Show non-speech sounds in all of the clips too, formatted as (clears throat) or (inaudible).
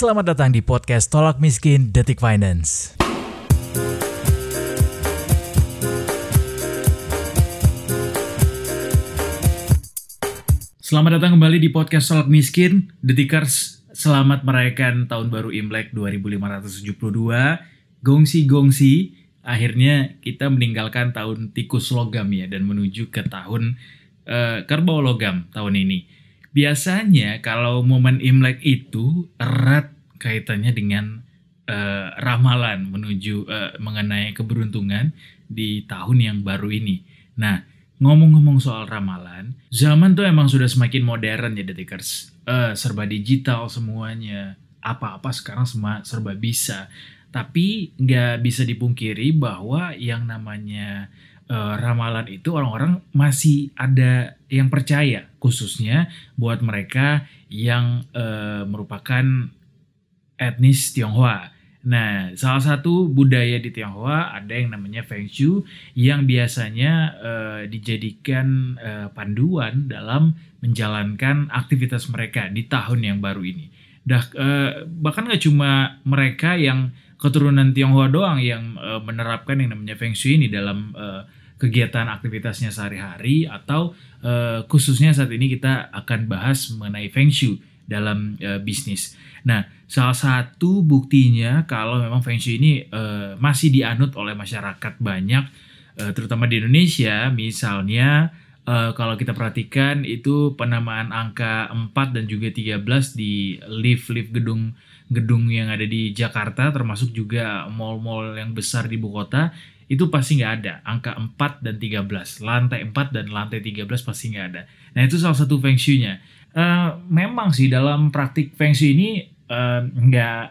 Selamat datang di podcast Tolak Miskin Detik Finance. Selamat datang kembali di podcast Tolak Miskin Detikers. Selamat merayakan tahun baru Imlek 2572. Gongsi-gongsi, akhirnya kita meninggalkan tahun tikus logam ya dan menuju ke tahun uh, kerbau logam tahun ini biasanya kalau momen Imlek itu erat kaitannya dengan uh, ramalan menuju uh, mengenai keberuntungan di tahun yang baru ini. Nah, ngomong-ngomong soal ramalan, zaman tuh emang sudah semakin modern ya detikers. Uh, serba digital semuanya, apa-apa sekarang semua serba bisa. Tapi nggak bisa dipungkiri bahwa yang namanya uh, ramalan itu orang-orang masih ada yang percaya khususnya buat mereka yang uh, merupakan etnis Tionghoa. Nah, salah satu budaya di Tionghoa ada yang namanya Feng Shui yang biasanya uh, dijadikan uh, panduan dalam menjalankan aktivitas mereka di tahun yang baru ini. Dah uh, bahkan nggak cuma mereka yang keturunan Tionghoa doang yang uh, menerapkan yang namanya Feng Shui ini dalam uh, kegiatan aktivitasnya sehari-hari atau uh, khususnya saat ini kita akan bahas mengenai feng shui dalam uh, bisnis. Nah, salah satu buktinya kalau memang feng shui ini uh, masih dianut oleh masyarakat banyak uh, terutama di Indonesia, misalnya uh, kalau kita perhatikan itu penamaan angka 4 dan juga 13 di lift-lift gedung gedung yang ada di Jakarta termasuk juga mall-mall yang besar di ibu kota itu pasti nggak ada. Angka 4 dan 13. Lantai 4 dan lantai 13 pasti nggak ada. Nah itu salah satu feng shui-nya. Uh, memang sih dalam praktik feng shui ini uh, nggak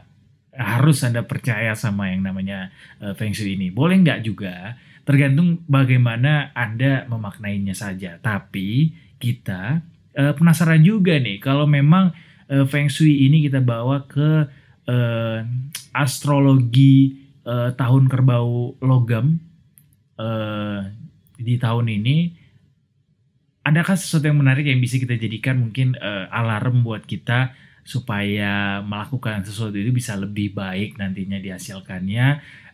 harus Anda percaya sama yang namanya uh, feng shui ini. Boleh nggak juga, tergantung bagaimana Anda memaknainya saja. Tapi kita uh, penasaran juga nih, kalau memang uh, feng shui ini kita bawa ke uh, astrologi uh, tahun kerbau logam uh, di tahun ini adakah sesuatu yang menarik yang bisa kita jadikan mungkin uh, alarm buat kita supaya melakukan sesuatu itu bisa lebih baik nantinya dihasilkannya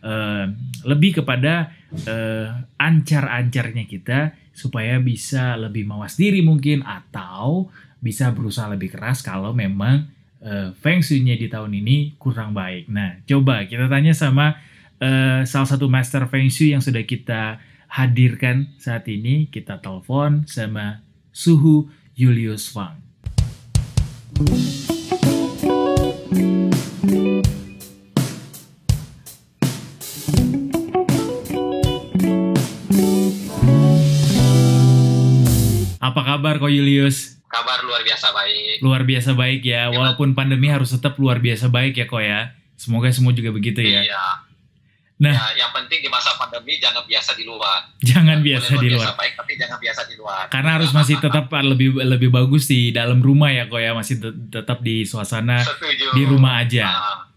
uh, lebih kepada uh, ancar-ancarnya kita supaya bisa lebih mawas diri mungkin atau bisa berusaha lebih keras kalau memang uh, feng shui-nya di tahun ini kurang baik. Nah, coba kita tanya sama uh, salah satu master feng shui yang sudah kita hadirkan saat ini. Kita telepon sama Suhu Julius Wang. Apa kabar kok Julius? Kabar luar biasa baik. Luar biasa baik ya, ya walaupun pandemi harus tetap luar biasa baik ya kok ya. Semoga semua juga begitu ya. Iya. Nah, ya, yang penting di masa pandemi jangan biasa di luar. Jangan biasa di luar. Biasa baik, tapi jangan biasa di luar. Karena harus masih tetap (laughs) lebih lebih bagus di dalam rumah ya kok ya, masih tetap di suasana Setuju. di rumah aja. Nah,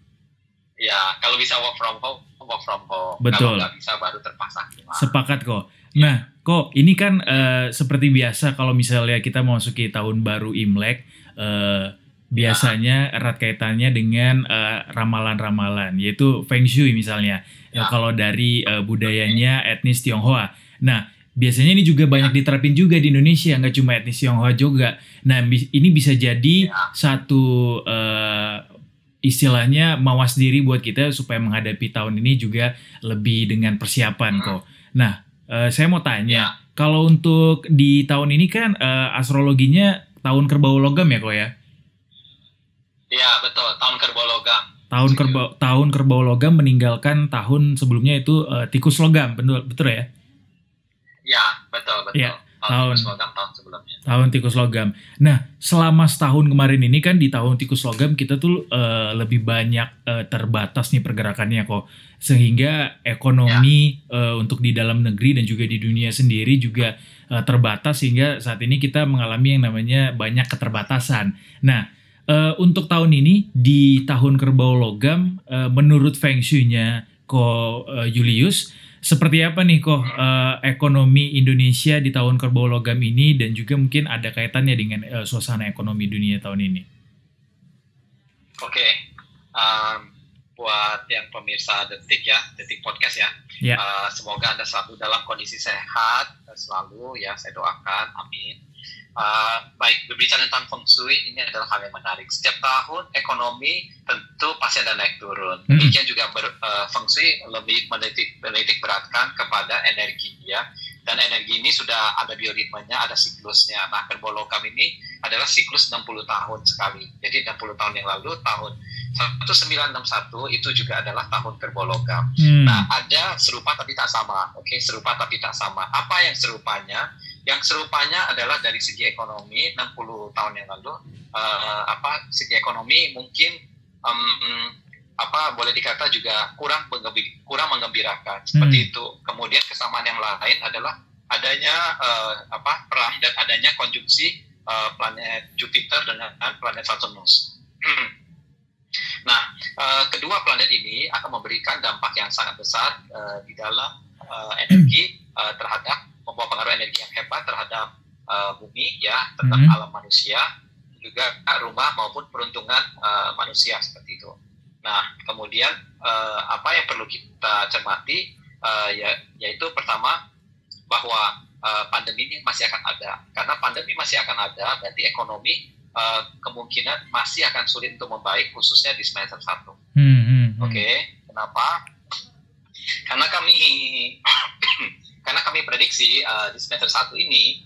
ya, kalau bisa work from home, work from home. Betul. Kalau nggak bisa baru terpaksa. Sepakat kok. Nah, kok ini kan uh, seperti biasa kalau misalnya kita memasuki tahun baru Imlek, uh, biasanya erat kaitannya dengan ramalan-ramalan, uh, yaitu Feng Shui misalnya. Ya. kalau dari uh, budayanya etnis Tionghoa. Nah, biasanya ini juga banyak diterapin juga di Indonesia, nggak cuma etnis Tionghoa juga. Nah, ini bisa jadi ya. satu uh, istilahnya mawas diri buat kita supaya menghadapi tahun ini juga lebih dengan persiapan hmm. kok. Nah, uh, saya mau tanya, ya. kalau untuk di tahun ini kan uh, astrologinya tahun kerbau logam ya kok ya? Iya betul, tahun kerbau logam. Tahun kerbau tahun kerbau logam meninggalkan tahun sebelumnya itu uh, tikus logam. Betul betul ya? Ya betul betul. Ya, tahun, tahun. tikus logam tahun sebelumnya. Tahun tikus logam. Nah selama setahun kemarin ini kan di tahun tikus logam kita tuh uh, lebih banyak uh, terbatas nih pergerakannya kok. Sehingga ekonomi ya. uh, untuk di dalam negeri dan juga di dunia sendiri juga uh, terbatas sehingga saat ini kita mengalami yang namanya banyak keterbatasan. Nah Uh, untuk tahun ini di tahun kerbau logam uh, menurut feng shui-nya Ko uh, Julius seperti apa nih kok uh, ekonomi Indonesia di tahun kerbau logam ini dan juga mungkin ada kaitannya dengan uh, suasana ekonomi dunia tahun ini. Oke. Okay. um, buat yang pemirsa detik ya, detik podcast ya. Ya. Uh, semoga anda selalu dalam kondisi sehat selalu ya. Saya doakan, amin. Uh, baik berbicara tentang feng shui ini adalah hal yang menarik. Setiap tahun ekonomi tentu pasti ada naik turun. Mhm. Demikian juga ber, uh, feng shui lebih menitik, menitik beratkan kepada energi ya. Dan energi ini sudah ada bioritmenya, ada siklusnya. Nah, kerbologam ini adalah siklus 60 tahun sekali. Jadi 60 tahun yang lalu tahun 1961 itu juga adalah tahun kerbologam. Hmm. Nah, ada serupa tapi tak sama. Oke, serupa tapi tak sama. Apa yang serupanya? Yang serupanya adalah dari segi ekonomi 60 tahun yang lalu eh, apa segi ekonomi mungkin em, apa boleh dikata juga kurang mengembi- kurang mengembirakan seperti Hmm. itu. Kemudian kesamaan yang lain adalah adanya eh, apa perang dan adanya konjungsi eh, planet Jupiter dengan planet Saturnus. Nah, eh, kedua planet ini akan memberikan dampak yang sangat besar eh, di dalam eh, energi eh, terhadap membawa pengaruh energi yang hebat terhadap eh, bumi ya, terhadap Mhm. alam manusia, juga rumah maupun peruntungan eh, manusia seperti itu. Nah, kemudian eh, apa yang perlu kita cermati eh, ya, yaitu pertama bahwa eh, pandemi ini masih akan ada. Karena pandemi masih akan ada, berarti ekonomi eh, kemungkinan masih akan sulit untuk membaik khususnya di semester 1. Hmm, hmm, hmm. Oke, kenapa? Karena kami karena kami prediksi uh, di semester 1 ini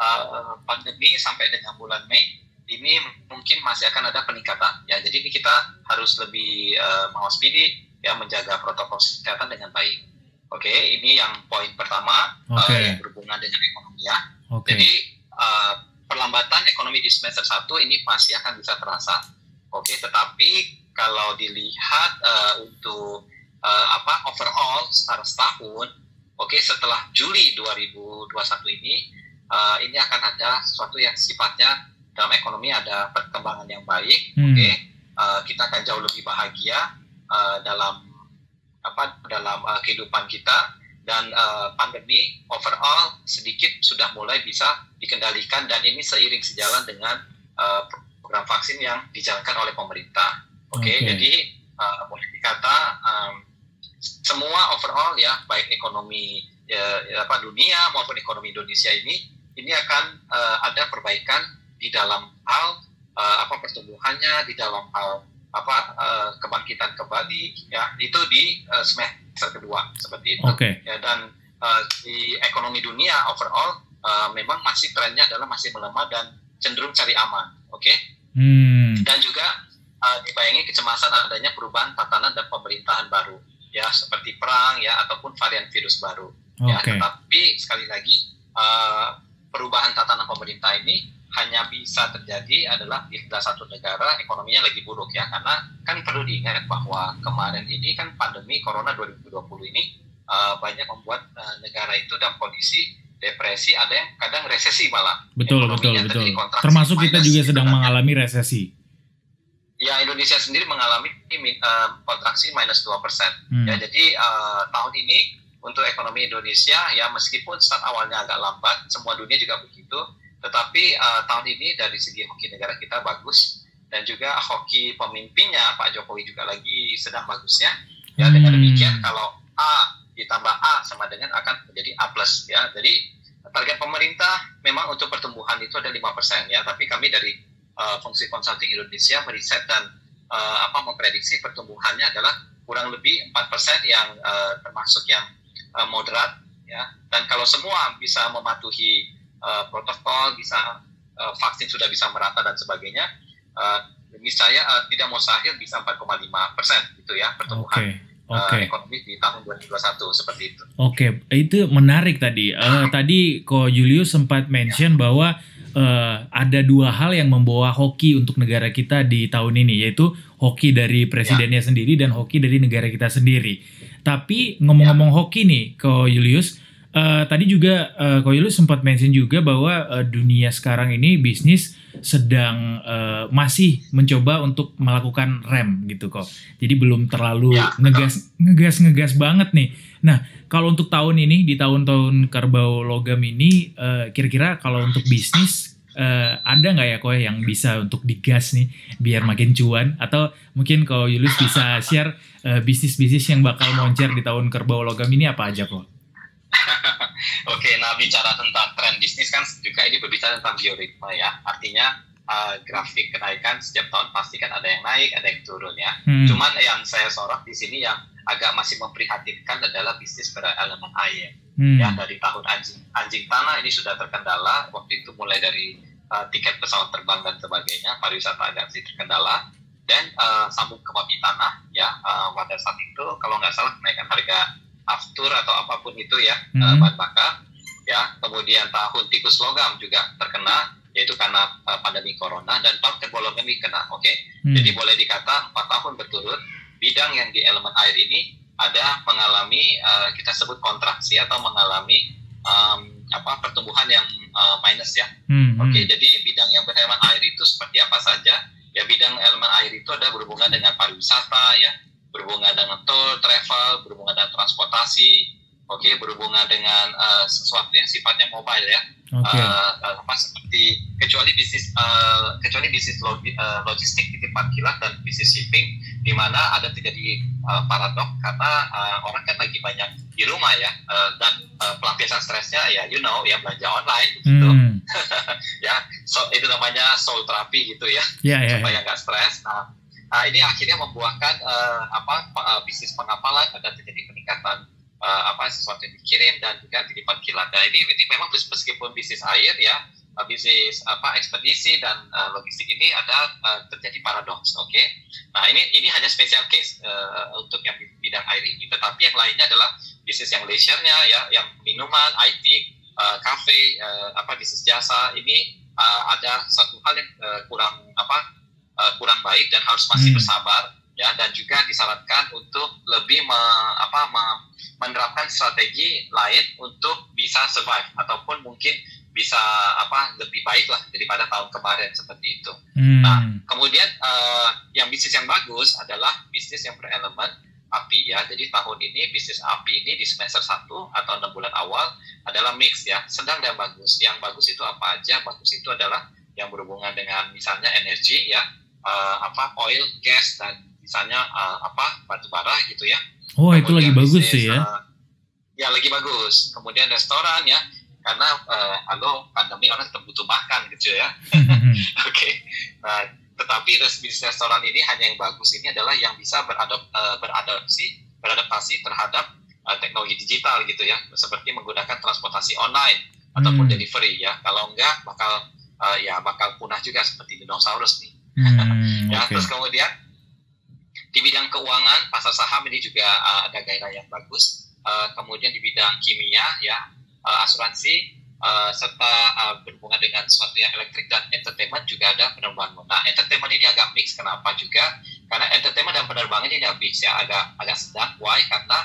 uh, pandemi sampai dengan bulan Mei ini mungkin masih akan ada peningkatan. Ya, jadi ini kita harus lebih uh, mawaspidi ya menjaga protokol kesehatan dengan baik. Oke, ini yang poin pertama uh, Oke. yang berhubungan dengan ekonomi ya. Oke. Jadi uh, perlambatan ekonomi di semester 1 ini pasti akan bisa terasa. Oke, tetapi kalau dilihat uh, untuk uh, apa overall secara setahun, oke setelah Juli 2021 ini uh, ini akan ada sesuatu yang sifatnya dalam ekonomi ada perkembangan yang baik, Hmm. oke Uh, kita akan jauh lebih bahagia uh, dalam apa dalam uh, kehidupan kita dan uh, pandemi overall sedikit sudah mulai bisa dikendalikan dan ini seiring sejalan dengan uh, program vaksin yang dijalankan oleh pemerintah. Oke, Oke. jadi uh, boleh dikata um, semua overall ya baik ekonomi ya, ya, apa dunia maupun ekonomi Indonesia ini ini akan uh, ada perbaikan di dalam hal uh, apa pertumbuhannya di dalam hal apa uh, kebangkitan kembali ya itu di uh, semester kedua seperti itu Oke. ya dan uh, di ekonomi dunia overall uh, memang masih trennya adalah masih melemah dan cenderung cari aman oke Hmm. dan juga uh, dibayangi kecemasan adanya perubahan tatanan dan pemerintahan baru ya seperti perang ya ataupun varian virus baru ya Oke. tetapi sekali lagi uh, perubahan tatanan pemerintah ini hanya bisa terjadi adalah di salah satu negara ekonominya lagi buruk ya karena kan perlu diingat bahwa kemarin ini kan pandemi corona 2020 ini uh, banyak membuat uh, negara itu dalam kondisi depresi ada yang kadang resesi malah Betul, betul, betul. Termasuk kita juga gitu sedang kan. mengalami resesi. Ya Indonesia sendiri mengalami uh, kontraksi minus 2 Hmm. Ya, jadi uh, tahun ini untuk ekonomi Indonesia ya meskipun start awalnya agak lambat, semua dunia juga begitu. Tetapi uh, tahun ini dari segi hoki negara kita bagus dan juga hoki pemimpinnya Pak Jokowi juga lagi sedang bagusnya. Ya dengan Hmm. demikian kalau A ditambah A sama dengan akan menjadi A plus ya. Jadi target pemerintah memang untuk pertumbuhan itu ada 5% ya, tapi kami dari uh, fungsi consulting Indonesia meriset dan uh, apa memprediksi pertumbuhannya adalah kurang lebih 4% yang uh, termasuk yang uh, moderat ya. Dan kalau semua bisa mematuhi uh, protokol, bisa uh, vaksin sudah bisa merata dan sebagainya, uh, demi saya uh, tidak mustahil bisa 4,5% gitu ya pertumbuhan Oke. uh, Oke. ekonomi di tahun 2021 seperti itu. Oke, itu menarik tadi. Eh, tadi Ko Julius sempat mention bahwa eh, ada dua hal yang membawa hoki untuk negara kita di tahun ini, yaitu hoki dari presidennya sendiri dan hoki dari negara kita sendiri. Tapi ngomong-ngomong hoki nih, Ko Julius, eh, tadi juga eh, Ko Julius sempat mention juga bahwa eh, dunia sekarang ini bisnis sedang eh, masih mencoba untuk melakukan rem gitu kok. Jadi belum terlalu Ya, ngegas ngegas ngegas banget nih. Nah, kalau untuk tahun ini di tahun-tahun kerbau logam ini eh, kira-kira kalau untuk bisnis uh, ada nggak ya koe yang bisa untuk digas nih biar makin cuan atau mungkin kalau Yulus bisa share uh, bisnis-bisnis yang bakal moncer di tahun kerbau logam ini apa aja kok? (laughs) Oke, nah bicara tentang tren bisnis kan juga ini berbicara tentang bioritme ya. Artinya uh, grafik kenaikan setiap tahun pasti kan ada yang naik, ada yang turun ya. Hmm. Cuman yang saya sorot di sini yang agak masih memprihatinkan adalah bisnis berelemen air. Hmm. Ya dari tahun anjing anjing tanah ini sudah terkendala. Waktu itu mulai dari uh, tiket pesawat terbang dan sebagainya, pariwisata agak sedikit terkendala dan uh, sambung ke babi tanah ya uh, pada saat itu kalau nggak salah kenaikan harga aftur atau apa pun itu ya hmm. uh, bahan bakar ya kemudian tahun tikus logam juga terkena yaitu karena uh, pandemi corona dan tahun terbolong ini kena oke okay? hmm. jadi boleh dikata empat tahun berturut bidang yang di elemen air ini ada mengalami uh, kita sebut kontraksi atau mengalami um, apa pertumbuhan yang uh, minus ya hmm. oke okay? hmm. jadi bidang yang berelemen air itu seperti apa saja ya bidang elemen air itu ada berhubungan dengan pariwisata ya berhubungan dengan tol travel berhubungan dengan transportasi oke okay, berhubungan dengan uh, sesuatu yang sifatnya mobile ya okay. uh, eh, apa seperti kecuali bisnis uh, kecuali bisnis logi, uh, logistik di tempat kilat dan bisnis shipping di mana ada terjadi uh, paradok karena uh, orang kan lagi banyak di rumah ya uh, dan uh, pelampiasan stresnya ya you know ya belanja online gitu hmm. (laughs) ya so, itu namanya soul therapy gitu ya yeah, yeah, supaya nggak yeah. stres nah uh, ini akhirnya membuahkan uh, apa uh, bisnis pengapalan ada terjadi peningkatan uh, apa sesuatu yang dikirim dan juga titipan kilat. Nah ini, ini memang meskipun bisnis air ya, uh, bisnis apa ekspedisi dan uh, logistik ini ada uh, terjadi paradoks, oke? Okay? Nah ini ini hanya special case uh, untuk yang bidang air ini. Tetapi yang lainnya adalah bisnis yang leisure-nya ya, yang minuman, IT, uh, cafe, uh, apa bisnis jasa ini uh, ada satu hal yang uh, kurang apa uh, kurang baik dan harus masih hmm. bersabar ya dan juga disarankan untuk lebih me, apa me, menerapkan strategi lain untuk bisa survive ataupun mungkin bisa apa lebih baik lah daripada tahun kemarin seperti itu. Hmm. Nah, kemudian uh, yang bisnis yang bagus adalah bisnis yang berelemen api ya. Jadi tahun ini bisnis api ini di semester 1 atau enam bulan awal adalah mix ya, sedang dan bagus. Yang bagus itu apa aja? Bagus itu adalah yang berhubungan dengan misalnya energi ya, uh, apa oil, gas dan misalnya uh, apa batu bara gitu ya Oh Kemudian itu lagi bagus sih ya? Uh, ya lagi bagus. Kemudian restoran ya, karena uh, halo pandemi orang tetap butuh makan gitu ya. (laughs) (laughs) Oke. okay. Nah, tetapi bisnis restoran ini hanya yang bagus ini adalah yang bisa beradap, uh, beradaptasi beradaptasi terhadap uh, teknologi digital gitu ya, seperti menggunakan transportasi online ataupun hmm. delivery ya. Kalau enggak bakal uh, ya bakal punah juga seperti dinosaurus nih. Hmm, (laughs) ya, okay. terus kemudian di bidang keuangan, pasar saham ini juga uh, ada gairah yang bagus. Uh, kemudian di bidang kimia, ya uh, asuransi, uh, serta uh, berhubungan dengan sesuatu yang elektrik dan entertainment juga ada penerbangan. Nah, entertainment ini agak mix. Kenapa juga? Karena entertainment dan penerbangan ini agak mix ya, agak agak sedang. Why? Karena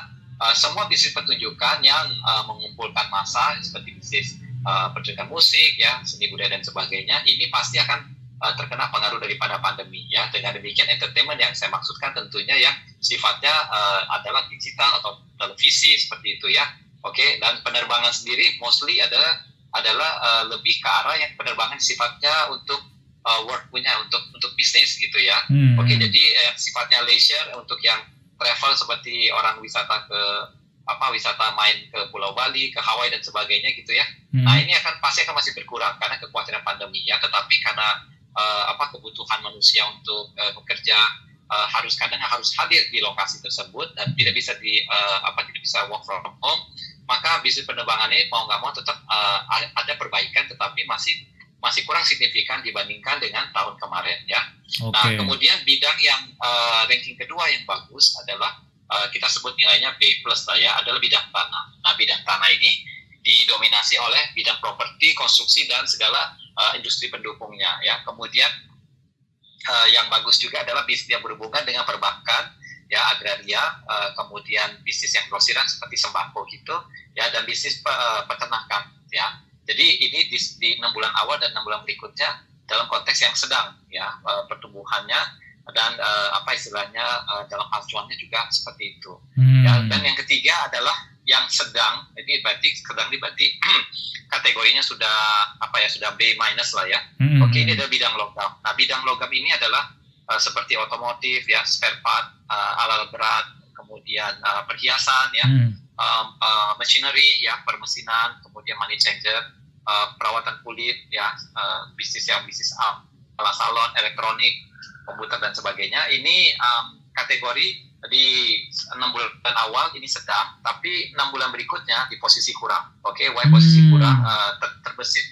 uh, semua bisnis pertunjukan yang uh, mengumpulkan massa seperti bisnis uh, pertunjukan musik, ya seni budaya dan sebagainya, ini pasti akan uh, terkena pengaruh daripada pandemi ya. Dengan demikian entertainment yang saya maksudkan tentunya ya sifatnya uh, adalah digital atau televisi seperti itu ya. Oke, okay? dan penerbangan sendiri mostly adalah adalah uh, lebih ke arah yang penerbangan sifatnya untuk uh, work punya untuk untuk bisnis gitu ya. Hmm. Oke, okay, jadi eh, sifatnya leisure untuk yang travel seperti orang wisata ke apa wisata main ke Pulau Bali, ke Hawaii dan sebagainya gitu ya. Hmm. Nah ini akan pasti akan masih berkurang karena kekhawatiran pandemi ya. Tetapi karena uh, apa kebutuhan manusia untuk uh, bekerja uh, harus kadang harus hadir di lokasi tersebut dan tidak bisa di uh, apa tidak bisa work from home maka bisnis penerbangan ini mau nggak mau tetap uh, ada perbaikan tetapi masih masih kurang signifikan dibandingkan dengan tahun kemarin ya. Okay. Nah kemudian bidang yang uh, ranking kedua yang bagus adalah uh, kita sebut nilainya B plus lah ya adalah bidang tanah. Nah bidang tanah ini didominasi oleh bidang properti, konstruksi dan segala uh, industri pendukungnya ya. Kemudian uh, yang bagus juga adalah bisnis yang berhubungan dengan perbankan ya agraria, uh, kemudian bisnis yang grosiran seperti sembako gitu ya dan bisnis uh, peternakan ya. Jadi ini di, di 6 bulan awal dan 6 bulan berikutnya dalam konteks yang sedang ya uh, pertumbuhannya dan uh, apa istilahnya uh, dalam acuannya juga seperti itu. Hmm. Ya, dan yang ketiga adalah yang sedang ini berarti sedang ini berarti (clears throat) kategorinya sudah apa ya sudah B minus lah ya. Hmm. Oke ini ada bidang logam. Nah bidang logam ini adalah uh, seperti otomotif ya spare part, uh, alat berat, kemudian uh, perhiasan ya, Hmm. um, uh, machinery ya permesinan, kemudian money changer, uh, perawatan kulit ya, uh, bisnis yang bisnis um, ala salon, elektronik, komputer dan sebagainya. Ini um, kategori di enam bulan awal ini sedang, tapi enam bulan berikutnya di posisi kurang. Oke, why posisi Hmm. kurang? Uh, ter- terbesit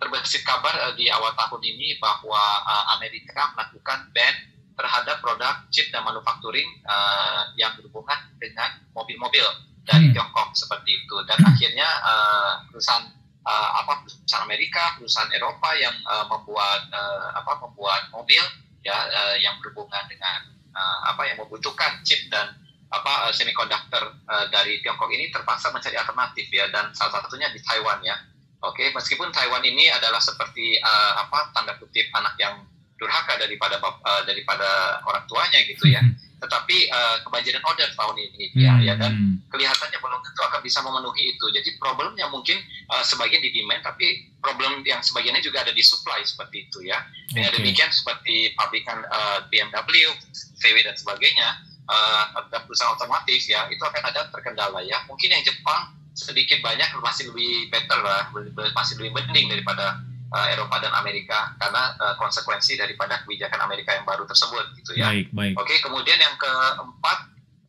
terbesit kabar uh, di awal tahun ini bahwa uh, Amerika melakukan ban terhadap produk chip dan manufacturing uh, yang berhubungan dengan mobil-mobil dari Hmm. Tiongkok seperti itu. Dan akhirnya uh, perusahaan uh, apa perusahaan Amerika, perusahaan Eropa yang uh, membuat uh, apa membuat mobil ya uh, yang berhubungan dengan uh, apa yang membutuhkan chip dan apa uh, semiconductor uh, dari Tiongkok ini terpaksa mencari alternatif ya dan salah satunya di Taiwan ya. Oke, meskipun Taiwan ini adalah seperti uh, apa tanda kutip anak yang durhaka daripada uh, daripada orang tuanya gitu ya. Tetapi uh, kebanjiran order tahun ini ya, ya dan Hmm. kelihatannya belum tentu akan bisa memenuhi itu. Jadi problemnya mungkin uh, sebagian di demand, tapi problem yang sebagiannya juga ada di supply seperti itu ya. Dengan Oke. demikian seperti pabrikan uh, BMW, VW dan sebagainya, uh, perusahaan otomotif ya, itu akan ada terkendala ya. Mungkin yang Jepang sedikit banyak masih lebih better lah, masih lebih mending daripada uh, Eropa dan Amerika karena uh, konsekuensi daripada kebijakan Amerika yang baru tersebut gitu ya. Baik, baik. Oke, kemudian yang keempat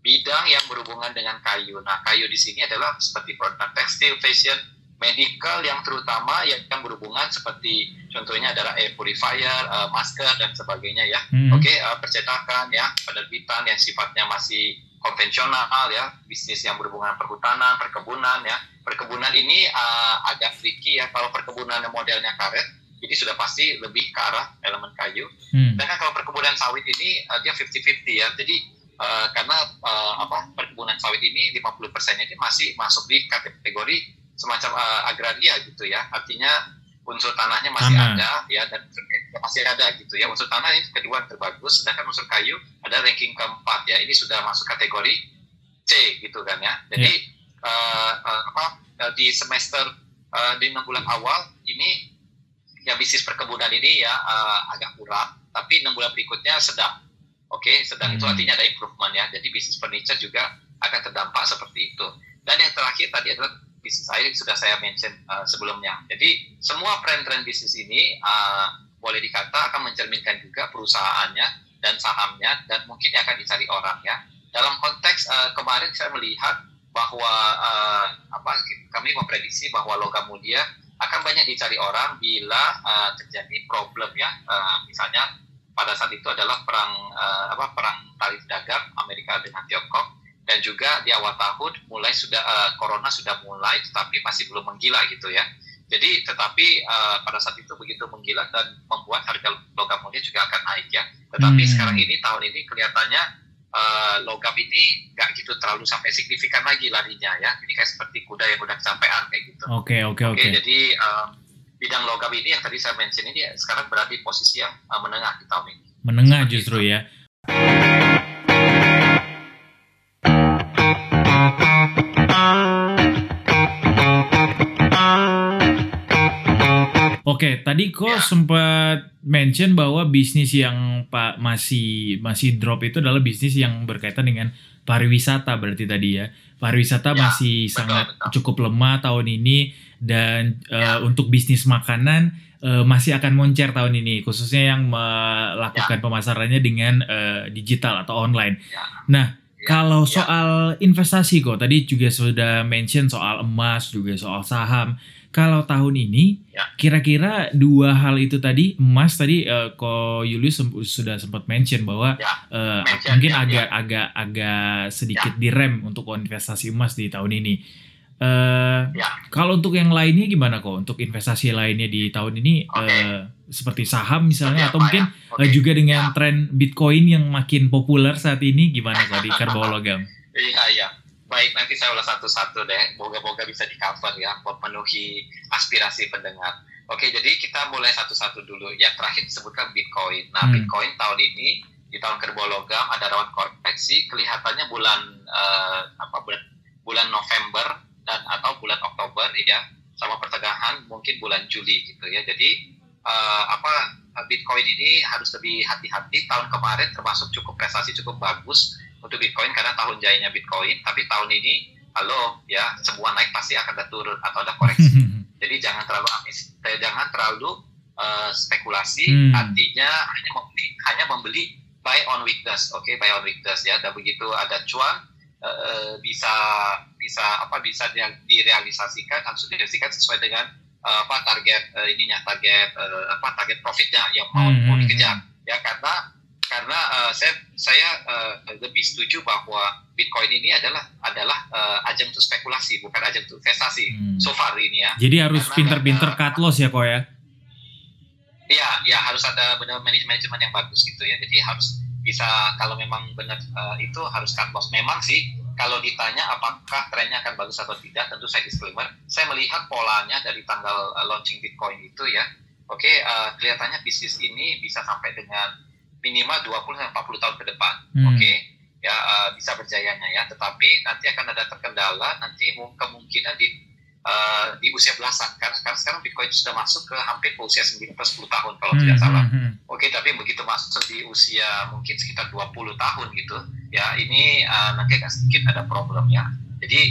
bidang yang berhubungan dengan kayu. Nah, kayu di sini adalah seperti produk tekstil, fashion, medical yang terutama yang, yang berhubungan seperti contohnya adalah air purifier, uh, masker dan sebagainya ya. Hmm. Oke, uh, percetakan ya, penerbitan yang sifatnya masih konvensional ya, bisnis yang berhubungan perhutanan, perkebunan ya. Perkebunan ini uh, agak tricky ya. Kalau perkebunan yang modelnya karet, jadi sudah pasti lebih ke arah elemen kayu. Hmm. Sedangkan kalau perkebunan sawit ini uh, dia 50-50 ya. Jadi uh, karena uh, apa perkebunan sawit ini 50 persennya ini masih masuk di kategori semacam uh, agraria gitu ya. Artinya unsur tanahnya masih Tanah. ada ya dan masih ada gitu ya. Unsur tanah ini kedua terbagus, sedangkan unsur kayu ada ranking keempat ya. Ini sudah masuk kategori C gitu kan ya. Jadi uh, uh, apa uh, di semester uh, di enam bulan awal ini ya bisnis perkebunan ini ya uh, agak kurang, tapi enam bulan berikutnya sedang. Oke, sedang itu Hmm. artinya ada improvement ya. Jadi bisnis furniture juga akan terdampak seperti itu. Dan yang terakhir tadi adalah bisnis air yang sudah saya mention uh, sebelumnya. Jadi semua tren-tren bisnis ini uh, boleh dikata akan mencerminkan juga perusahaannya dan sahamnya dan mungkin akan dicari orang ya. Dalam konteks uh, kemarin saya melihat bahwa uh, apa kami memprediksi bahwa logam mulia akan banyak dicari orang bila uh, terjadi problem ya Uh, misalnya pada saat itu adalah perang uh, apa perang tarif dagang Amerika dengan Tiongkok dan juga di awal tahun mulai sudah uh, corona sudah mulai tetapi masih belum menggila gitu ya jadi tetapi uh, pada saat itu begitu menggila dan membuat harga logam mulia juga akan naik ya tetapi Hmm. sekarang ini tahun ini kelihatannya uh, logam ini nggak gitu terlalu sampai signifikan lagi larinya ya ini kayak seperti kuda yang udah kecapean kayak gitu Oke, oke, Oke, jadi um, bidang logam ini yang tadi saya mention ini sekarang berada di posisi yang uh, menengah di tahun ini. Menengah justru ya. Oke, tadi kok Ya. sempat mention bahwa bisnis yang Pak masih masih drop itu adalah bisnis yang berkaitan dengan pariwisata berarti tadi ya. Pariwisata Ya, masih betul, sangat betul. cukup lemah tahun ini dan eh, Ya. untuk bisnis makanan eh, masih akan moncer tahun ini khususnya yang melakukan pemasarannya dengan eh, digital atau online. Ya. Nah, Ya, kalau ya. soal investasi kok tadi juga sudah mention soal emas juga soal saham. Kalau tahun ini Ya. kira-kira dua hal itu tadi emas tadi eh, kok Julius sem- sudah sempat mention bahwa Ya, eh, mention, mungkin ya, agak ya. agak agak sedikit direm untuk investasi emas di tahun ini. Eh, Ya. Kalau untuk yang lainnya gimana kok? Untuk investasi lainnya di tahun ini Oke. eh, seperti saham misalnya atau mungkin ya? Eh, juga dengan Ya. tren Bitcoin yang makin populer saat ini gimana kok di (laughs) Kerbau Logam? Iya, iya. Baik, nanti saya ulas satu-satu deh. Moga-moga bisa di-cover ya, memenuhi aspirasi pendengar. Oke, jadi kita mulai satu-satu dulu. Yang terakhir disebutkan Bitcoin. Nah, Hmm. Bitcoin tahun ini di tahun kerbau logam ada rawan koreksi. Kelihatannya bulan eh, apa bulan bulan November dan atau bulan Oktober ya sama pertengahan mungkin bulan Juli gitu ya. Jadi uh, apa Bitcoin ini harus lebih hati-hati. Tahun kemarin termasuk cukup prestasi cukup bagus untuk Bitcoin karena tahun jayanya Bitcoin. Tapi tahun ini halo ya semua naik pasti akan ada turun atau ada koreksi. (laughs) Jadi jangan terlalu amis, eh, jangan terlalu uh, spekulasi. Hmm. Artinya hanya membeli hanya membeli buy on weakness, oke okay? buy on weakness ya. Dan begitu ada cuan uh, bisa bisa apa bisa direalisasikan harus direalisasikan sesuai dengan uh, apa target uh, ininya target uh, apa target profitnya yang mau hmm. mau hmm, dikejar hmm. ya karena karena uh, saya saya uh, lebih setuju bahwa Bitcoin ini adalah adalah uh, ajang untuk spekulasi bukan ajang untuk investasi hmm. so far ini ya. Jadi harus pinter-pinter cut loss ya kok ya. Iya, ya harus ada benar manajemen yang bagus gitu ya. Jadi harus bisa kalau memang benar uh, itu harus cut loss. Memang sih kalau ditanya apakah trennya akan bagus atau tidak, tentu saya disclaimer. Saya melihat polanya dari tanggal uh, launching Bitcoin itu ya. Oke, okay, uh, kelihatannya bisnis ini bisa sampai dengan minimal 20 sampai 40 tahun ke depan. Hmm. Oke. Okay? Ya uh, bisa berjayanya ya, tetapi nanti akan ada terkendala nanti kemungkinan di uh, di usia belasan karena, karena sekarang Bitcoin sudah masuk ke hampir ke usia 9 plus 10 tahun kalau hmm, tidak salah. Hmm, hmm. Oke, okay, tapi begitu masuk di usia mungkin sekitar 20 tahun gitu, ya ini uh, nanti akan sedikit ada problem ya. Jadi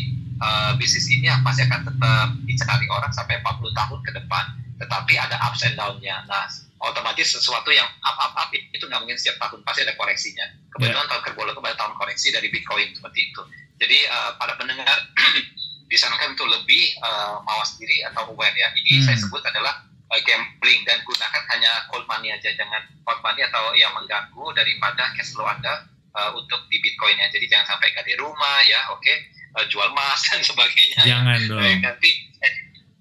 uh, bisnis ini pasti akan tetap dicari orang sampai 40 tahun ke depan. Tetapi ada ups and down-nya. Nah, otomatis sesuatu yang up up up itu nggak mungkin setiap tahun pasti ada koreksinya. Kebetulan yeah. tahun kerbau kepada tahun koreksi dari Bitcoin seperti itu. Jadi uh, para pendengar (clears throat) disarankan untuk lebih uh, mawas diri atau aware ya. Ini hmm. saya sebut adalah uh, gambling dan gunakan hanya cold money aja, jangan cold money atau yang mengganggu daripada cash flow Anda uh, untuk di Bitcoin ya. Jadi jangan sampai ganti rumah ya, oke, okay? uh, jual emas (laughs) dan sebagainya. Jangan ya. dong. Nanti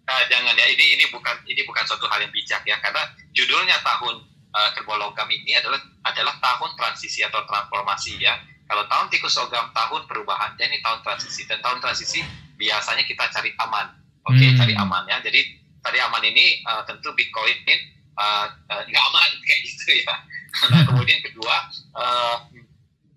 uh, jangan ya. Ini ini bukan ini bukan suatu hal yang bijak ya, karena judulnya tahun uh, kerbau logam ini adalah adalah tahun transisi atau transformasi ya. Kalau tahun tikus logam tahun perubahan, dan ini tahun transisi dan tahun transisi biasanya kita cari aman. Oke, okay? hmm. cari aman ya. Jadi cari aman ini uh, tentu Bitcoin uh, uh, aman (laughs) kayak gitu ya. Nah, kemudian kedua uh,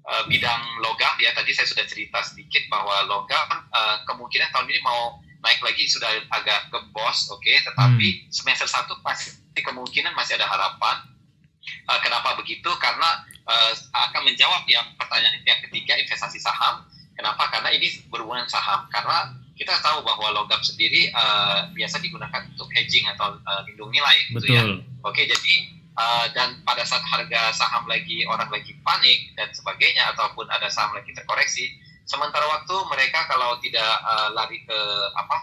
uh, bidang logam ya tadi saya sudah cerita sedikit bahwa logam uh, kemungkinan tahun ini mau naik lagi sudah agak gembos, oke. Okay? Tetapi hmm. semester satu pasti kemungkinan masih ada harapan. Uh, kenapa begitu? Karena uh, akan menjawab yang pertanyaan yang ketiga investasi saham Kenapa? Karena ini berhubungan saham. Karena kita tahu bahwa logam sendiri uh, biasa digunakan untuk hedging atau uh, lindung nilai, gitu ya. Oke, jadi uh, dan pada saat harga saham lagi orang lagi panik dan sebagainya ataupun ada saham lagi terkoreksi, sementara waktu mereka kalau tidak uh, lari ke apa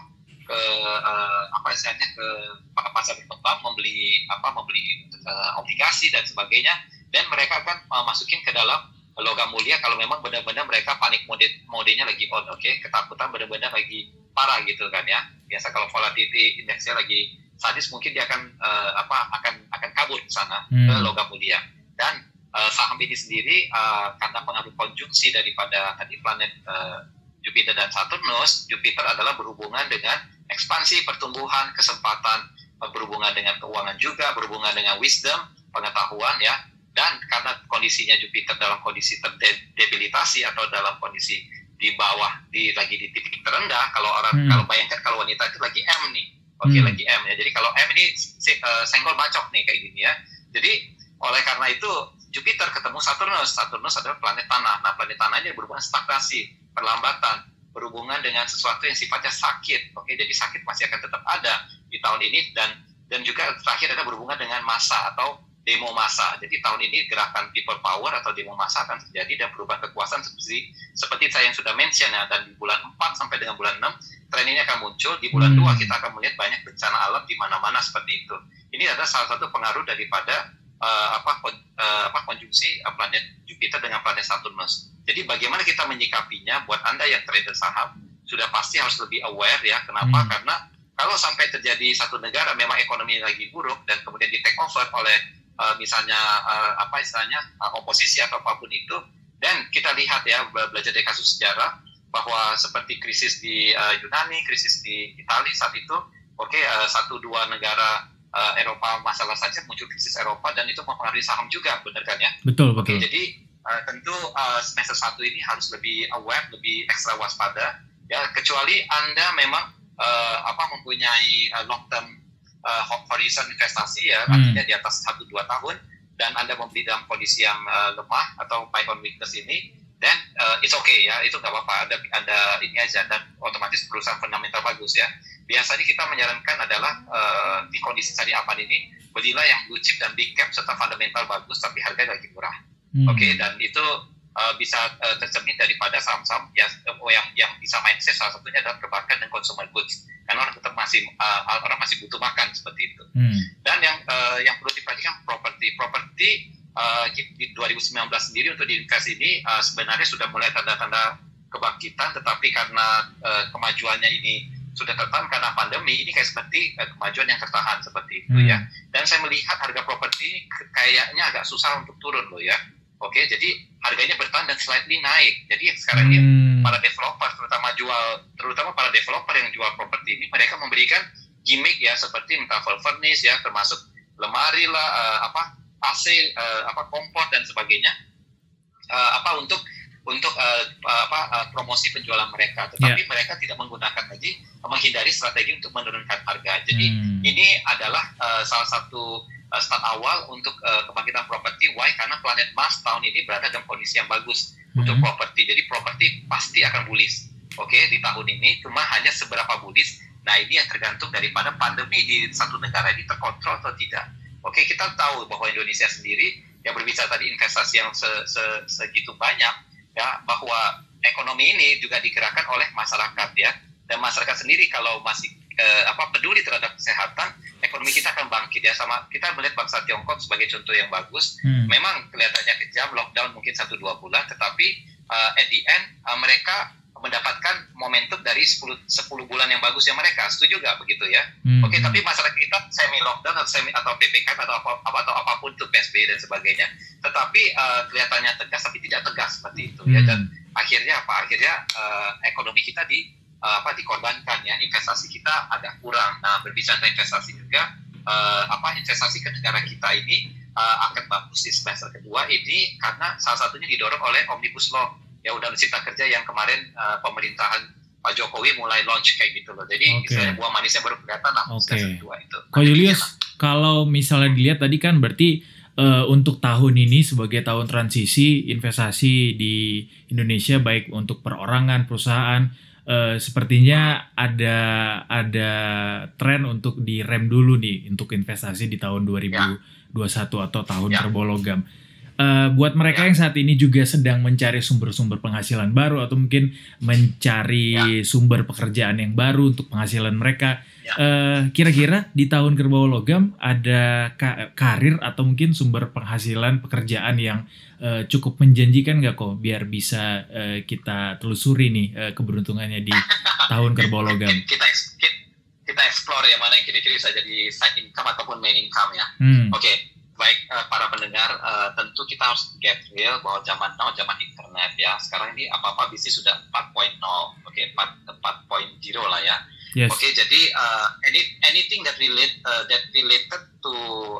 ke uh, apa istilahnya ke pasar berkembang membeli apa membeli uh, obligasi dan sebagainya dan mereka akan uh, masukin ke dalam logam mulia kalau memang benar-benar mereka panik mode modenya lagi on oke okay? ketakutan benar-benar lagi parah gitu kan ya biasa kalau volatility indeksnya lagi sadis mungkin dia akan uh, apa akan akan kabur ke sana hmm. ke logam mulia dan uh, saham ini sendiri uh, karena pengaruh konjungsi daripada tadi planet uh, Jupiter dan Saturnus Jupiter adalah berhubungan dengan ekspansi pertumbuhan kesempatan uh, berhubungan dengan keuangan juga berhubungan dengan wisdom pengetahuan ya dan karena kondisinya Jupiter dalam kondisi terdebilitasi atau dalam kondisi di bawah di lagi di titik terendah kalau orang hmm. kalau bayangkan kalau wanita itu lagi M nih oke okay, hmm. lagi M ya jadi kalau M ini uh, senggol bacok nih kayak gini ya jadi oleh karena itu Jupiter ketemu Saturnus Saturnus adalah planet tanah nah planet tanah ini berhubungan stagnasi perlambatan berhubungan dengan sesuatu yang sifatnya sakit oke jadi sakit masih akan tetap ada di tahun ini dan dan juga terakhir ada berhubungan dengan masa atau demo massa. Jadi tahun ini gerakan people power atau demo massa akan terjadi dan perubahan kekuasaan seperti seperti saya yang sudah mention ya dan di bulan 4 sampai dengan bulan 6 tren ini akan muncul. Di bulan hmm. 2 kita akan melihat banyak bencana alam di mana-mana seperti itu. Ini adalah salah satu pengaruh daripada uh, apa uh, apa konjungsi uh, planet Jupiter dengan planet Saturnus. Jadi bagaimana kita menyikapinya buat Anda yang trader saham sudah pasti harus lebih aware ya. Kenapa? Hmm. Karena kalau sampai terjadi satu negara memang ekonomi lagi buruk dan kemudian di take over oleh uh, misalnya uh, apa istilahnya uh, oposisi atau apa pun itu dan kita lihat ya belajar dari kasus sejarah bahwa seperti krisis di uh, Yunani, krisis di Italia saat itu, oke okay, uh, satu dua negara uh, Eropa masalah saja muncul krisis Eropa dan itu mempengaruhi saham juga, benar kan ya? Betul betul. Okay, jadi uh, tentu uh, semester satu ini harus lebih aware, lebih ekstra waspada ya kecuali anda memang uh, apa mempunyai uh, long term uh, horizon investasi ya hmm. artinya di atas satu dua tahun dan anda membeli dalam kondisi yang uh, lemah atau buy on weakness ini dan uh, it's okay ya itu nggak apa-apa ada ada ini aja dan otomatis perusahaan fundamental bagus ya biasanya kita menyarankan adalah uh, di kondisi tadi aman ini belilah yang blue chip dan big cap serta fundamental bagus tapi harganya lagi murah hmm. oke okay? dan itu uh, bisa uh, tercermin daripada saham-saham yang yang yang bisa mindset salah satunya adalah perbankan dan consumer goods karena orang tetap masih uh, orang masih butuh makan seperti itu hmm. dan yang uh, yang perlu diperhatikan properti properti uh, di 2019 sendiri untuk di investasi ini uh, sebenarnya sudah mulai tanda-tanda kebangkitan tetapi karena uh, kemajuannya ini sudah tertahan karena pandemi ini kayak seperti uh, kemajuan yang tertahan seperti itu ya. hmm. ya dan saya melihat harga properti kayaknya agak susah untuk turun loh ya oke jadi harganya bertahan dan slightly naik jadi sekarang hmm. ini para developer terutama jual terutama para developer yang jual properti ini mereka memberikan gimmick ya seperti entah full furnish ya termasuk lemari lah uh, apa AC uh, eh, apa kompor dan sebagainya uh, apa untuk untuk uh, apa uh, promosi penjualan mereka. Tetapi yeah. mereka tidak menggunakan lagi menghindari strategi untuk menurunkan harga. Jadi hmm. ini adalah uh, salah satu uh, start awal untuk uh, kebangkitan properti. Why? Karena planet Mars tahun ini berada dalam kondisi yang bagus hmm. untuk properti. Jadi properti pasti akan bullish oke okay, di tahun ini. Cuma hanya seberapa bullish nah ini yang tergantung daripada pandemi di satu negara ini terkontrol atau tidak. Oke, kita tahu bahwa Indonesia sendiri yang berbicara tadi investasi yang se, se, segitu banyak, ya bahwa ekonomi ini juga digerakkan oleh masyarakat ya, dan masyarakat sendiri kalau masih eh, apa peduli terhadap kesehatan, ekonomi kita akan bangkit ya. Sama kita melihat bangsa Tiongkok sebagai contoh yang bagus. Hmm. Memang kelihatannya kejam, lockdown mungkin satu dua bulan, tetapi uh, at the end uh, mereka mendapatkan momentum dari 10, 10 bulan yang bagus yang mereka. Setuju nggak begitu ya? Hmm. oke tapi masyarakat kita semi lockdown atau semi atau ppkm atau apa, apa atau apa pun itu psbb dan sebagainya. Tetapi uh, kelihatannya tegas tapi tidak tegas seperti itu hmm. ya dan akhirnya apa? Akhirnya uh, ekonomi kita di uh, apa dikorbankan ya. Investasi kita agak kurang. Nah berbicara investasi juga uh, apa investasi ke negara kita ini uh, akan bagus di semester kedua ini karena salah satunya didorong oleh omnibus law ya udah cipta kerja yang kemarin uh, pemerintahan Pak Jokowi mulai launch kayak gitu loh. Jadi okay. misalnya buah manisnya baru kelihatan lah okay. dua itu. Kok Julius, kalau misalnya dilihat tadi kan berarti uh, untuk tahun ini sebagai tahun transisi investasi di Indonesia baik untuk perorangan, perusahaan uh, sepertinya ada ada tren untuk direm dulu nih untuk investasi di tahun 2021 ya. atau tahun ya. terbologam uh, buat mereka ya. yang saat ini juga sedang mencari sumber-sumber penghasilan baru atau mungkin mencari ya. sumber pekerjaan yang baru untuk penghasilan mereka, ya. uh, kira-kira di tahun kerbau logam ada ka karir atau mungkin sumber penghasilan pekerjaan yang uh, cukup menjanjikan nggak kok biar bisa uh, kita telusuri nih uh, keberuntungannya di (laughs) tahun kerbau logam? Kita kita explore ya mana yang kira-kira bisa jadi side income ataupun main income ya. Hmm. Oke. Okay baik uh, para pendengar uh, tentu kita harus get real bahwa zaman now zaman internet ya sekarang ini apa apa bisnis sudah 4.0 oke okay, 4 4.0 lah ya yes. oke okay, jadi uh, any anything that relate uh, that related to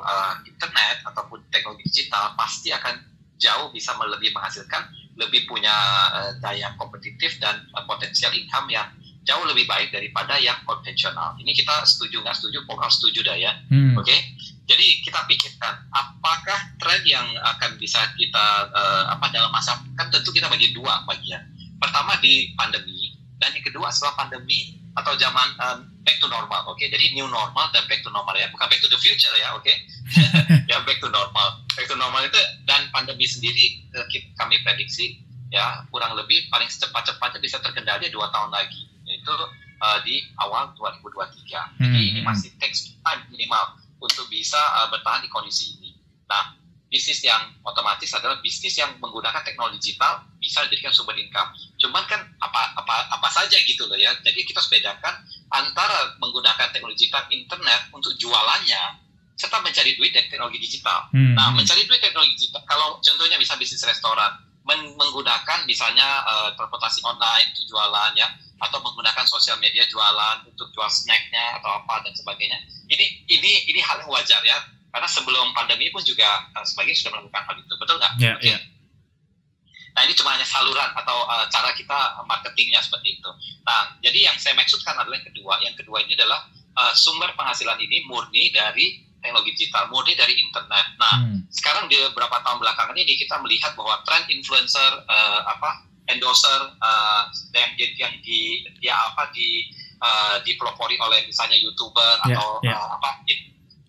uh, internet ataupun teknologi digital pasti akan jauh bisa lebih menghasilkan lebih punya uh, daya kompetitif dan uh, potensial income yang jauh lebih baik daripada yang konvensional. Ini kita setuju nggak setuju? Pokoknya setuju dah ya. Hmm. Oke. Okay? Jadi kita pikirkan apakah tren yang akan bisa kita uh, apa dalam masa kan tentu kita bagi dua bagian. Pertama di pandemi dan yang kedua setelah pandemi atau zaman um, back to normal. Oke, okay? jadi new normal dan back to normal ya, bukan back to the future ya, oke? Okay? (laughs) ya back to normal. Back to normal itu dan pandemi sendiri uh, kami prediksi ya kurang lebih paling secepat-cepatnya bisa terkendali dua tahun lagi, yaitu uh, di awal 2023. Jadi hmm. ini masih takes time minimal untuk bisa uh, bertahan di kondisi ini. Nah, bisnis yang otomatis adalah bisnis yang menggunakan teknologi digital bisa dijadikan sumber income. Cuman kan apa apa apa saja gitu loh ya. Jadi kita harus bedakan antara menggunakan teknologi digital internet untuk jualannya serta mencari duit dari teknologi digital. Hmm. Nah, mencari duit teknologi digital kalau contohnya bisa bisnis restoran men menggunakan misalnya uh, transportasi online untuk jualan ya atau menggunakan sosial media jualan untuk jual snacknya atau apa dan sebagainya ini ini ini hal yang wajar ya karena sebelum pandemi pun juga uh, sebagian sudah melakukan hal itu betul nggak? Yeah, okay. yeah. Nah ini cuma hanya saluran atau uh, cara kita marketingnya seperti itu. Nah jadi yang saya maksudkan adalah yang kedua. Yang kedua ini adalah uh, sumber penghasilan ini murni dari teknologi digital, murni dari internet. Nah hmm. sekarang di beberapa tahun belakangan ini kita melihat bahwa tren influencer uh, apa endorser uh, yang yang di dia apa di uh, dipelopori oleh misalnya youtuber yeah, atau yeah. Uh, apa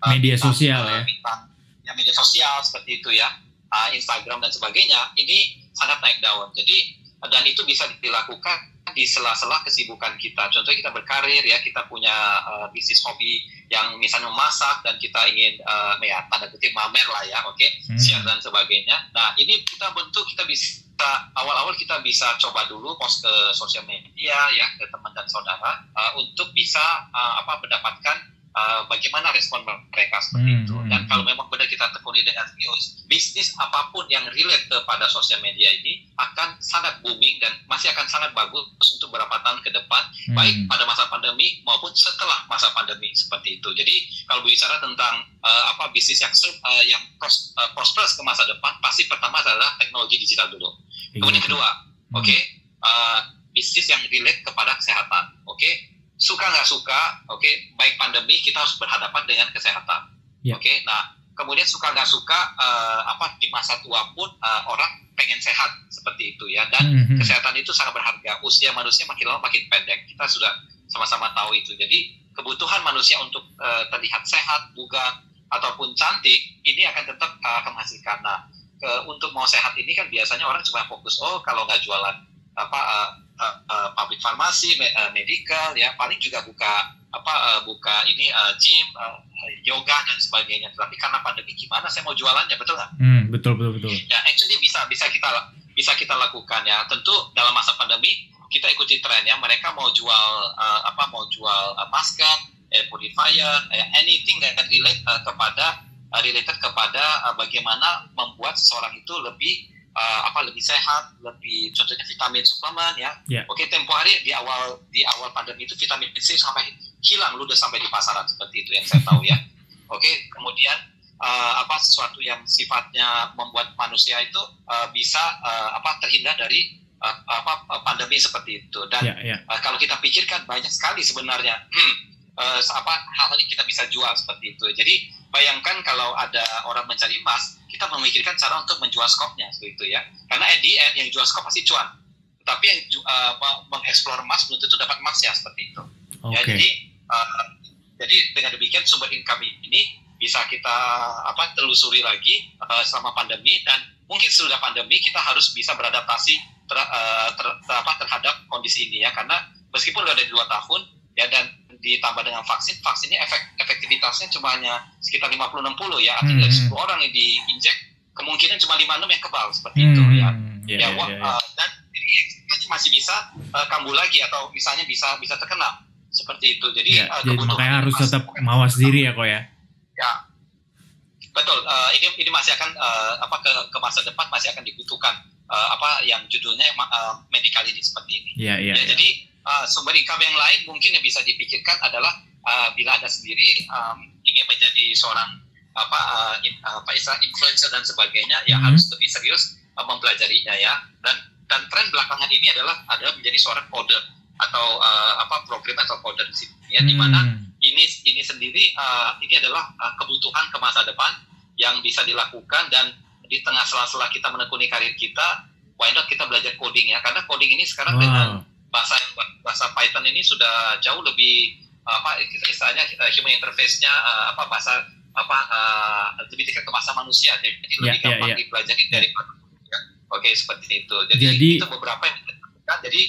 uh, media bintang, sosial uh, ya. Bintang, ya media sosial seperti itu ya, uh, Instagram dan sebagainya. Ini sangat naik daun. Jadi dan itu bisa dilakukan di sela-sela kesibukan kita. Contohnya kita berkarir ya, kita punya uh, bisnis hobi yang misalnya memasak dan kita ingin uh, ya tanda kutip mamer lah ya, oke, okay? hmm. siar dan sebagainya. Nah ini kita bentuk kita bisa awal-awal kita bisa coba dulu post ke sosial media ya ke teman dan saudara uh, untuk bisa uh, apa mendapatkan uh, bagaimana respon mereka seperti hmm, itu. Hmm, Dan kalau hmm. memang benar kita tekuni dengan serius, bisnis apa pun yang relate kepada sosial media ini akan sangat booming dan masih akan sangat bagus untuk beberapa tahun ke depan, hmm. baik pada masa pandemi maupun setelah masa pandemi seperti itu. Jadi kalau bicara tentang uh, apa bisnis yang uh, yang pros, uh, prosperous ke masa depan, pasti pertama adalah teknologi digital dulu. Iya, Kemudian kedua, hmm. oke, okay, uh, bisnis yang relate kepada kesehatan, oke. Okay? Suka nggak suka, oke, okay, baik pandemi kita harus berhadapan dengan kesehatan, yeah. oke. Okay? Nah, kemudian suka nggak suka, uh, apa di masa tua pun uh, orang pengen sehat seperti itu ya, dan mm-hmm. kesehatan itu sangat berharga. Usia manusia makin lama makin pendek, kita sudah sama-sama tahu itu. Jadi kebutuhan manusia untuk uh, terlihat sehat, bugar ataupun cantik ini akan tetap uh, akan menghasilkan. Nah, ke, untuk mau sehat ini kan biasanya orang cuma fokus, oh kalau nggak jualan apa uh, uh, uh, farmasi, me, uh, medical ya paling juga buka apa uh, buka ini uh, gym, uh, yoga dan sebagainya. Tapi karena pandemi gimana saya mau jualannya betul nggak? Hmm, betul betul betul. Ya actually bisa bisa kita bisa kita lakukan ya. Tentu dalam masa pandemi kita ikuti tren ya. Mereka mau jual uh, apa mau jual uh, masker, air purifier, uh, anything that relate uh, kepada uh, related kepada uh, bagaimana membuat seseorang itu lebih uh, apa lebih sehat, lebih contohnya vitamin suplemen ya. Yeah. Oke tempo hari di awal di awal pandemi itu vitamin C sampai hilang ludes sampai di pasaran seperti itu yang saya tahu ya. (laughs) Oke kemudian uh, apa sesuatu yang sifatnya membuat manusia itu uh, bisa uh, apa terhindar dari uh, apa pandemi seperti itu dan yeah, yeah. Uh, kalau kita pikirkan banyak sekali sebenarnya hmm, uh, apa hal-hal yang kita bisa jual seperti itu. Jadi bayangkan kalau ada orang mencari emas, kita memikirkan cara untuk menjual skopnya seperti itu ya. Karena at the end yang jual skop pasti cuan. Tapi yang uh, mengeksplor emas belum tentu dapat emas ya seperti itu. Okay. Ya, jadi uh, jadi dengan demikian sumber income ini bisa kita apa telusuri lagi uh, selama pandemi dan mungkin sudah pandemi kita harus bisa beradaptasi ter, uh, ter, ter, apa, terhadap kondisi ini ya karena meskipun sudah ada dua tahun ya dan ditambah dengan vaksin, vaksinnya efek efektivitasnya cuma hanya sekitar 50-60 ya, artinya dari hmm. 10 orang yang diinjek kemungkinan cuma 56 yang kebal seperti hmm. itu ya. Yeah, ya, yeah, yeah, yeah. Uh, dan ini masih bisa uh, kambuh lagi atau misalnya bisa bisa terkena seperti itu. Jadi, yeah, uh, jadi makanya harus tetap mawas diri ya kok ya. Ya, betul. Uh, ini ini masih akan uh, apa ke, ke masa depan masih akan dibutuhkan uh, apa yang judulnya uh, medical ini seperti ini. Yeah, yeah, ya, yeah. Jadi uh, sumber income yang lain mungkin yang bisa dipikirkan adalah uh, bila anda sendiri um, ingin menjadi seorang apa uh, in, apa istilah influencer dan sebagainya ya hmm. harus lebih serius uh, mempelajarinya ya dan dan tren belakangan ini adalah adalah menjadi seorang coder atau uh, apa program atau coder di sini ya hmm. di mana ini ini sendiri uh, ini adalah uh, kebutuhan ke masa depan yang bisa dilakukan dan di tengah sela-sela kita menekuni karir kita why not kita belajar coding ya karena coding ini sekarang wow. dengan bahasa bahasa Python ini sudah jauh lebih apa istilahnya uh, human interface-nya uh, apa bahasa apa uh, lebih dekat ke bahasa manusia. Jadi yeah, lebih ya, gampang yeah, yeah. dipelajari dari ya. oke seperti itu. Jadi, jadi itu beberapa yang kita lakukan jadi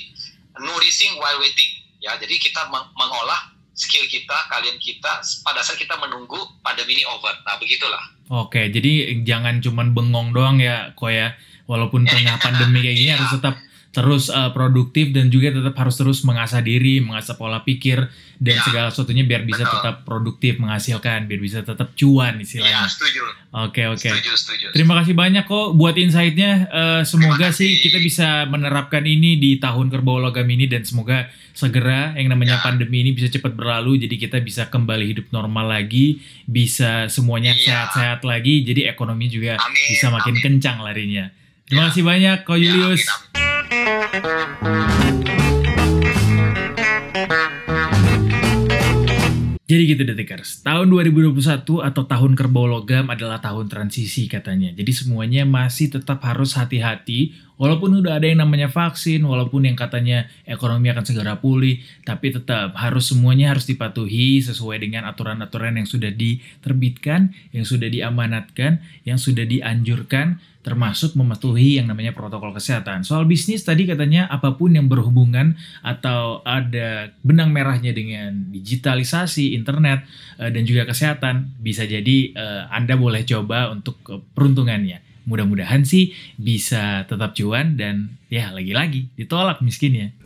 nourishing while waiting. Ya jadi kita mengolah skill kita kalian kita pada saat kita menunggu pandemi ini over. Nah begitulah. Oke jadi jangan cuman bengong doang ya kok ya. Walaupun tengah (laughs) pandemi kayak gini yeah. harus tetap terus uh, produktif dan juga tetap harus terus mengasah diri, mengasah pola pikir dan ya. segala sesuatunya biar bisa Betul. tetap produktif menghasilkan, biar bisa tetap cuan istilahnya. Ya, setuju. Oke, oke. Setuju, setuju. Terima kasih banyak kok buat insight-nya. Uh, semoga sih kita bisa menerapkan ini di tahun kerbau logam ini dan semoga segera yang namanya ya. pandemi ini bisa cepat berlalu jadi kita bisa kembali hidup normal lagi, bisa semuanya iya. sehat-sehat lagi, jadi ekonomi juga Amin. bisa makin Amin. kencang larinya. Terima Ya. kasih banyak Ko Ya, Julius. amin, amin. Jadi gitu detikers, tahun 2021 atau tahun kerbau logam adalah tahun transisi katanya. Jadi semuanya masih tetap harus hati-hati, walaupun udah ada yang namanya vaksin, walaupun yang katanya ekonomi akan segera pulih, tapi tetap harus semuanya harus dipatuhi sesuai dengan aturan-aturan yang sudah diterbitkan, yang sudah diamanatkan, yang sudah dianjurkan, termasuk mematuhi yang namanya protokol kesehatan. Soal bisnis tadi katanya apa pun yang berhubungan atau ada benang merahnya dengan digitalisasi, internet, eh, dan juga kesehatan, bisa jadi eh, Anda boleh coba untuk peruntungannya. Mudah-mudahan sih bisa tetap cuan dan ya lagi-lagi ditolak miskinnya.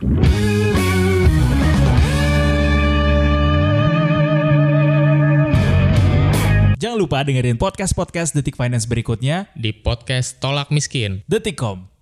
Jangan lupa dengerin podcast-podcast Detik Finance berikutnya di podcast Tolak Miskin. Detikcom.